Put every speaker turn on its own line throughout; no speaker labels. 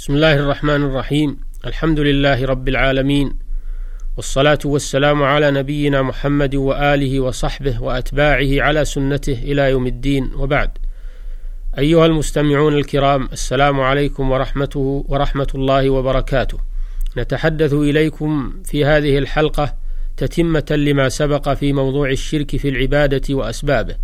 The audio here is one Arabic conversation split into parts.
بسم الله الرحمن الرحيم. الحمد لله رب العالمين. والصلاة والسلام على نبينا محمد وآله وصحبه وأتباعه على سنته إلى يوم الدين. وبعد. أيها المستمعون الكرام السلام عليكم ورحمته ورحمة الله وبركاته. نتحدث إليكم في هذه الحلقة تتمة لما سبق في موضوع الشرك في العبادة وأسبابه.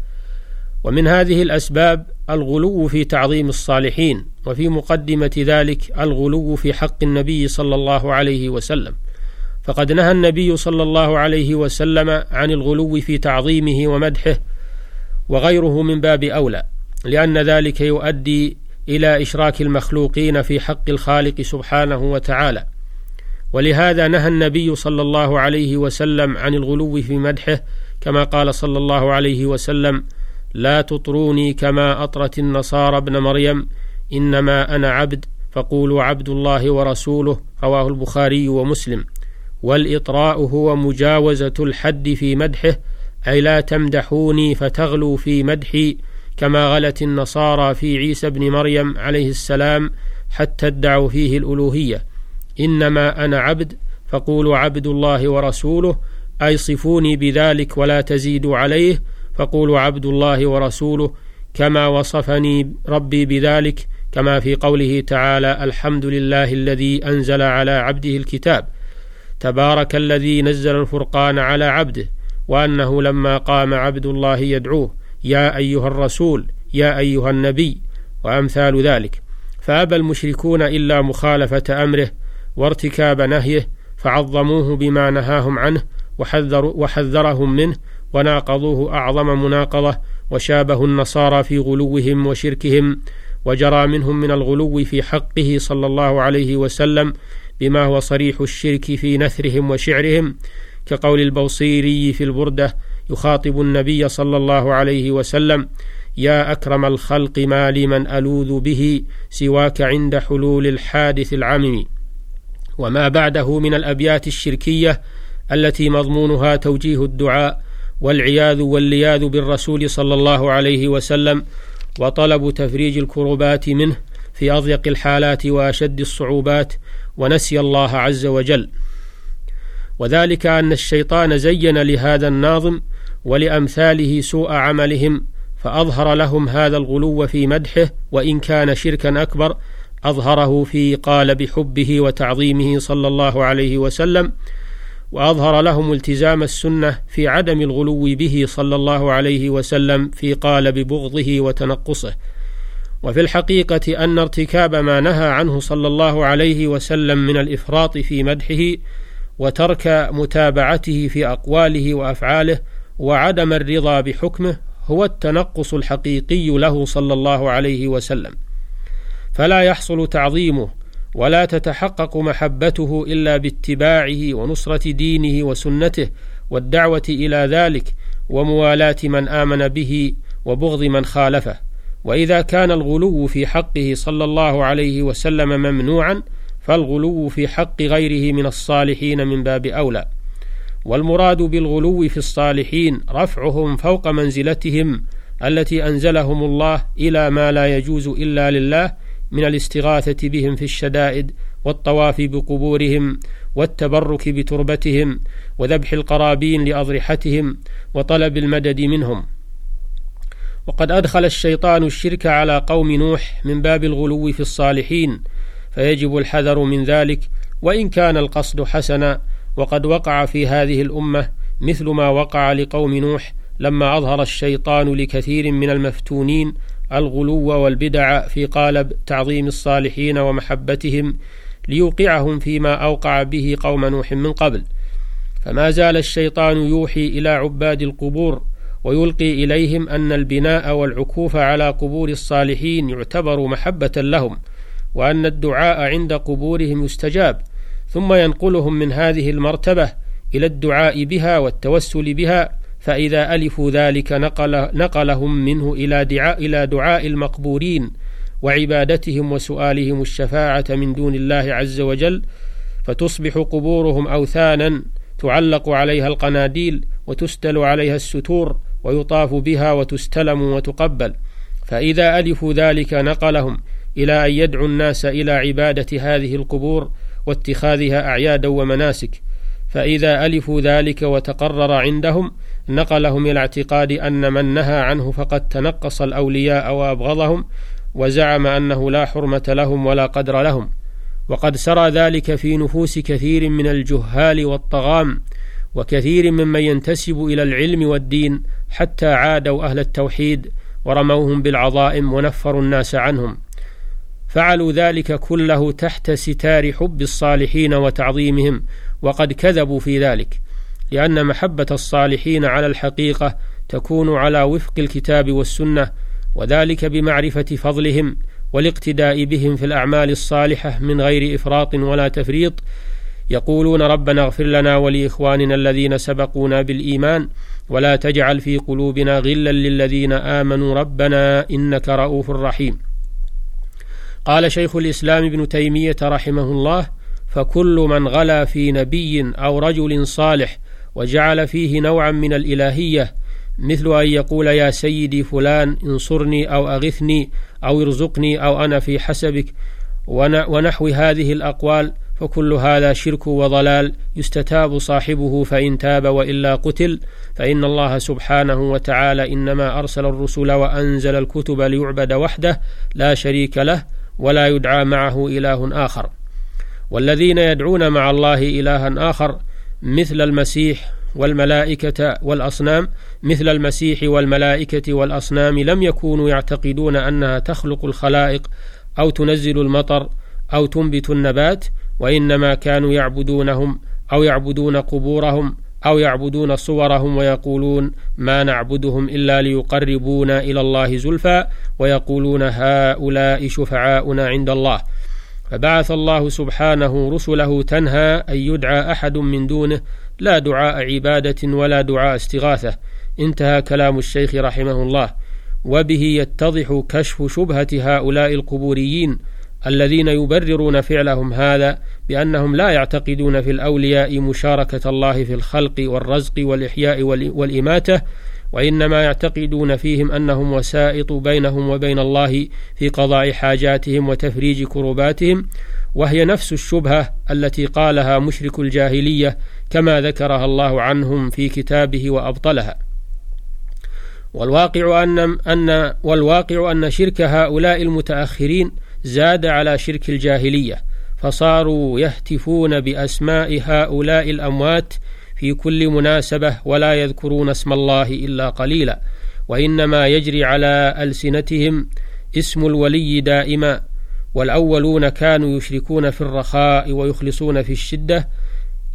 ومن هذه الأسباب الغلو في تعظيم الصالحين. وفي مقدمة ذلك الغلو في حق النبي صلى الله عليه وسلم. فقد نهى النبي صلى الله عليه وسلم عن الغلو في تعظيمه ومدحه وغيره من باب أولى لأن ذلك يؤدي إلى إشراك المخلوقين في حق الخالق سبحانه وتعالى. ولهذا نهى النبي صلى الله عليه وسلم عن الغلو في مدحه كما قال صلى الله عليه وسلم لا تطروني كما أطرت النصارى ابن مريم إنما أنا عبد فقولوا عبد الله ورسوله رواه البخاري ومسلم. والإطراء هو مجاوزة الحد في مدحه أي لا تمدحوني فتغلوا في مدحي كما غلت النصارى في عيسى بن مريم عليه السلام حتى ادعوا فيه الألوهية. إنما أنا عبد فقولوا عبد الله ورسوله أي صفوني بذلك ولا تزيدوا عليه فقولوا عبد الله ورسوله كما وصفني ربي بذلك كما في قوله تعالى الحمد لله الذي أنزل على عبده الكتاب. تبارك الذي نزل الفرقان على عبده وأنه لما قام عبد الله يدعوه يا أيها الرسول يا أيها النبي وأمثال ذلك. فأبى المشركون إلا مخالفة أمره وارتكاب نهيه فعظموه بما نهاهم عنه وحذر وحذرهم منه وناقضوه أعظم مناقضة وشابهوا النصارى في غلوهم وشركهم. وجرى منهم من الغلو في حقه صلى الله عليه وسلم بما هو صريح الشرك في نثرهم وشعرهم كقول البوصيري في البردة يخاطب النبي صلى الله عليه وسلم يا أكرم الخلق ما لمن ألوذ به سواك عند حلول الحادث العمم. وما بعده من الأبيات الشركية التي مضمونها توجيه الدعاء والعياذ واللياذ بالرسول صلى الله عليه وسلم وطلب تفريج الكربات منه في أضيق الحالات وأشد الصعوبات ونسي الله عز وجل. وذلك أن الشيطان زين لهذا الناظم ولأمثاله سوء عملهم فأظهر لهم هذا الغلو في مدحه وإن كان شركا أكبر أظهره في قال بحبه وتعظيمه صلى الله عليه وسلم وأظهر لهم التزام السنة في عدم الغلو به صلى الله عليه وسلم في قال ببغضه وتنقصه. وفي الحقيقة أن ارتكاب ما نهى عنه صلى الله عليه وسلم من الإفراط في مدحه وترك متابعته في أقواله وأفعاله وعدم الرضا بحكمه هو التنقص الحقيقي له صلى الله عليه وسلم. فلا يحصل تعظيمه ولا تتحقق محبته إلا باتباعه ونصرة دينه وسنته والدعوة إلى ذلك وموالاة من آمن به وبغض من خالفه. وإذا كان الغلو في حقه صلى الله عليه وسلم ممنوعا فالغلو في حق غيره من الصالحين من باب أولى. والمراد بالغلو في الصالحين رفعهم فوق منزلتهم التي أنزلهم الله إلى ما لا يجوز إلا لله من الاستغاثة بهم في الشدائد والطواف بقبورهم والتبرك بتربتهم وذبح القرابين لأضرحتهم وطلب المدد منهم. وقد أدخل الشيطان الشرك على قوم نوح من باب الغلو في الصالحين فيجب الحذر من ذلك وإن كان القصد حسنا وقد وقع في هذه الأمة مثل ما وقع لقوم نوح لما أظهر الشيطان لكثير من المفتونين الغلو والبدع في قالب تعظيم الصالحين ومحبتهم ليوقعهم فيما أوقع به قوم نوح من قبل. فما زال الشيطان يوحي إلى عباد القبور ويلقي إليهم أن البناء والعكوف على قبور الصالحين يعتبر محبة لهم وأن الدعاء عند قبورهم يستجاب ثم ينقلهم من هذه المرتبة إلى الدعاء بها والتوسل بها فإذا ألفوا ذلك نقل نقلهم منه إلى دعاء إلى دعاء المقبورين وعبادتهم وسؤالهم الشفاعة من دون الله عز وجل فتصبح قبورهم أوثانا تعلق عليها القناديل وتستل عليها الستور ويطاف بها وتستلم وتقبل. فإذا ألفوا ذلك نقلهم إلى أن يدعو الناس إلى عبادة هذه القبور واتخاذها أعيادا ومناسك. فإذا ألفوا ذلك وتقرر عندهم نقلهم إلى اعتقاد أن من نهى عنه فقد تنقص الأولياء وأبغضهم وزعم أنه لا حرمة لهم ولا قدر لهم. وقد سرى ذلك في نفوس كثير من الجهال والطغام وكثير ممن ينتسب إلى العلم والدين حتى عادوا أهل التوحيد ورموهم بالعظائم ونفروا الناس عنهم. فعلوا ذلك كله تحت ستار حب الصالحين وتعظيمهم وقد كذبوا في ذلك. لأن محبة الصالحين على الحقيقة تكون على وفق الكتاب والسنة وذلك بمعرفة فضلهم والاقتداء بهم في الأعمال الصالحة من غير إفراط ولا تفريط. يقولون ربنا اغفر لنا ولإخواننا الذين سبقونا بالإيمان ولا تجعل في قلوبنا غلا للذين آمنوا ربنا إنك رؤوف رحيم. قال شيخ الإسلام ابن تيمية رحمه الله فكل من غلا في نبي أو رجل صالح وجعل فيه نوعا من الإلهية مثل أن يقول يا سيدي فلان انصرني أو أغثني أو ارزقني أو أنا في حسبك ونحو هذه الأقوال فكل هذا شرك وضلال يستتاب صاحبه فإن تاب وإلا قتل فإن الله سبحانه وتعالى إنما أرسل الرسل وأنزل الكتب ليعبد وحده لا شريك له ولا يدعى معه إله آخر. والذين يدعون مع الله إلها آخر مثل المسيح والملائكة والأصنام مثل المسيح والملائكة والأصنام لم يكونوا يعتقدون أنها تخلق الخلائق أو تنزل المطر أو تنبت النبات وإنما كانوا يعبدونهم أو يعبدون قبورهم أو يعبدون صورهم ويقولون ما نعبدهم إلا ليقربونا إلى الله زلفى ويقولون هؤلاء شفعاؤنا عند الله. فبعث الله سبحانه رسله تنهى أن يدعى أحد من دونه لا دعاء عبادة ولا دعاء استغاثة. انتهى كلام الشيخ رحمه الله. وبه يتضح كشف شبهة هؤلاء القبوريين الذين يبررون فعلهم هذا بأنهم لا يعتقدون في الأولياء مشاركة الله في الخلق والرزق والإحياء والإماتة وإنما يعتقدون فيهم أنهم وسائط بينهم وبين الله في قضاء حاجاتهم وتفريج كرباتهم وهي نفس الشبهة التي قالها مشرك الجاهلية كما ذكرها الله عنهم في كتابه وأبطلها. والواقع ان ان والواقع أن شرك هؤلاء المتأخرين زاد على شرك الجاهلية فصاروا يهتفون بأسماء هؤلاء الأموات في كل مناسبة ولا يذكرون اسم الله إلا قليلا وإنما يجري على ألسنتهم اسم الولي دائما والأولون كانوا يشركون في الرخاء ويخلصون في الشدة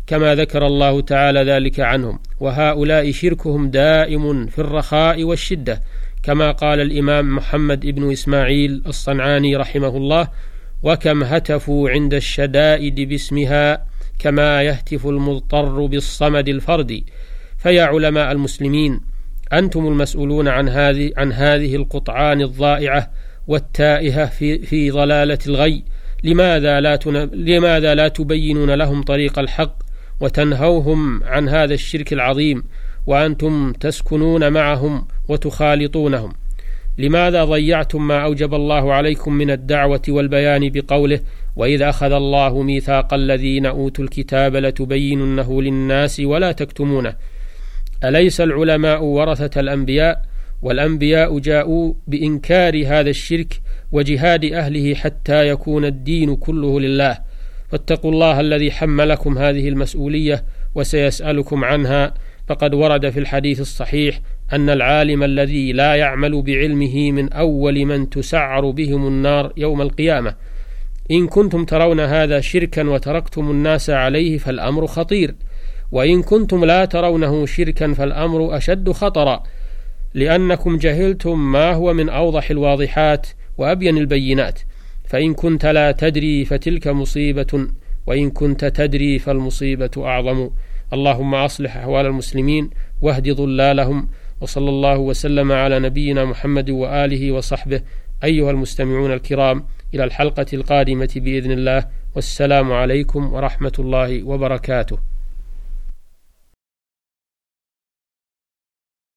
كما ذكر الله تعالى ذلك عنهم. وهؤلاء شركهم دائم في الرخاء والشدة كما قال الإمام محمد بن إسماعيل الصنعاني رحمه الله وكم هتفوا عند الشدائد باسمها كما يهتف المضطر بالصمد الفردي فيا علماء المسلمين أنتم المسؤولون عن هذه عن هذه القطعان الضائعة والتائهة في في ضلالة الغي. لماذا لا لماذا لا تبينون لهم طريق الحق وتنهوهم عن هذا الشرك العظيم؟ وأنتم تسكنون معهم وتخالطونهم. لماذا ضيعتم ما أوجب الله عليكم من الدعوة والبيان بقوله وإذ أخذ الله ميثاق الذين أوتوا الكتاب لتبيننه للناس ولا تكتمونه. أليس العلماء ورثة الأنبياء؟ والأنبياء جاءوا بإنكار هذا الشرك وجهاد أهله حتى يكون الدين كله لله. فاتقوا الله الذي حملكم هذه المسؤولية وسيسألكم عنها. فقد ورد في الحديث الصحيح أن العالم الذي لا يعمل بعلمه من أول من تسعر بهم النار يوم القيامة. إن كنتم ترون هذا شركا وتركتم الناس عليه فالأمر خطير. وإن كنتم لا ترونه شركا فالأمر أشد خطرا. لأنكم جهلتم ما هو من أوضح الواضحات وأبين البينات. فإن كنت لا تدري فتلك مصيبة وإن كنت تدري فالمصيبة أعظم. اللهم أصلح أحوال المسلمين واهد ضلالهم وصلى الله وسلم على نبينا محمد وآله وصحبه أيها المستمعون الكرام إلى الحلقة القادمة بإذن الله والسلام عليكم ورحمة الله وبركاته.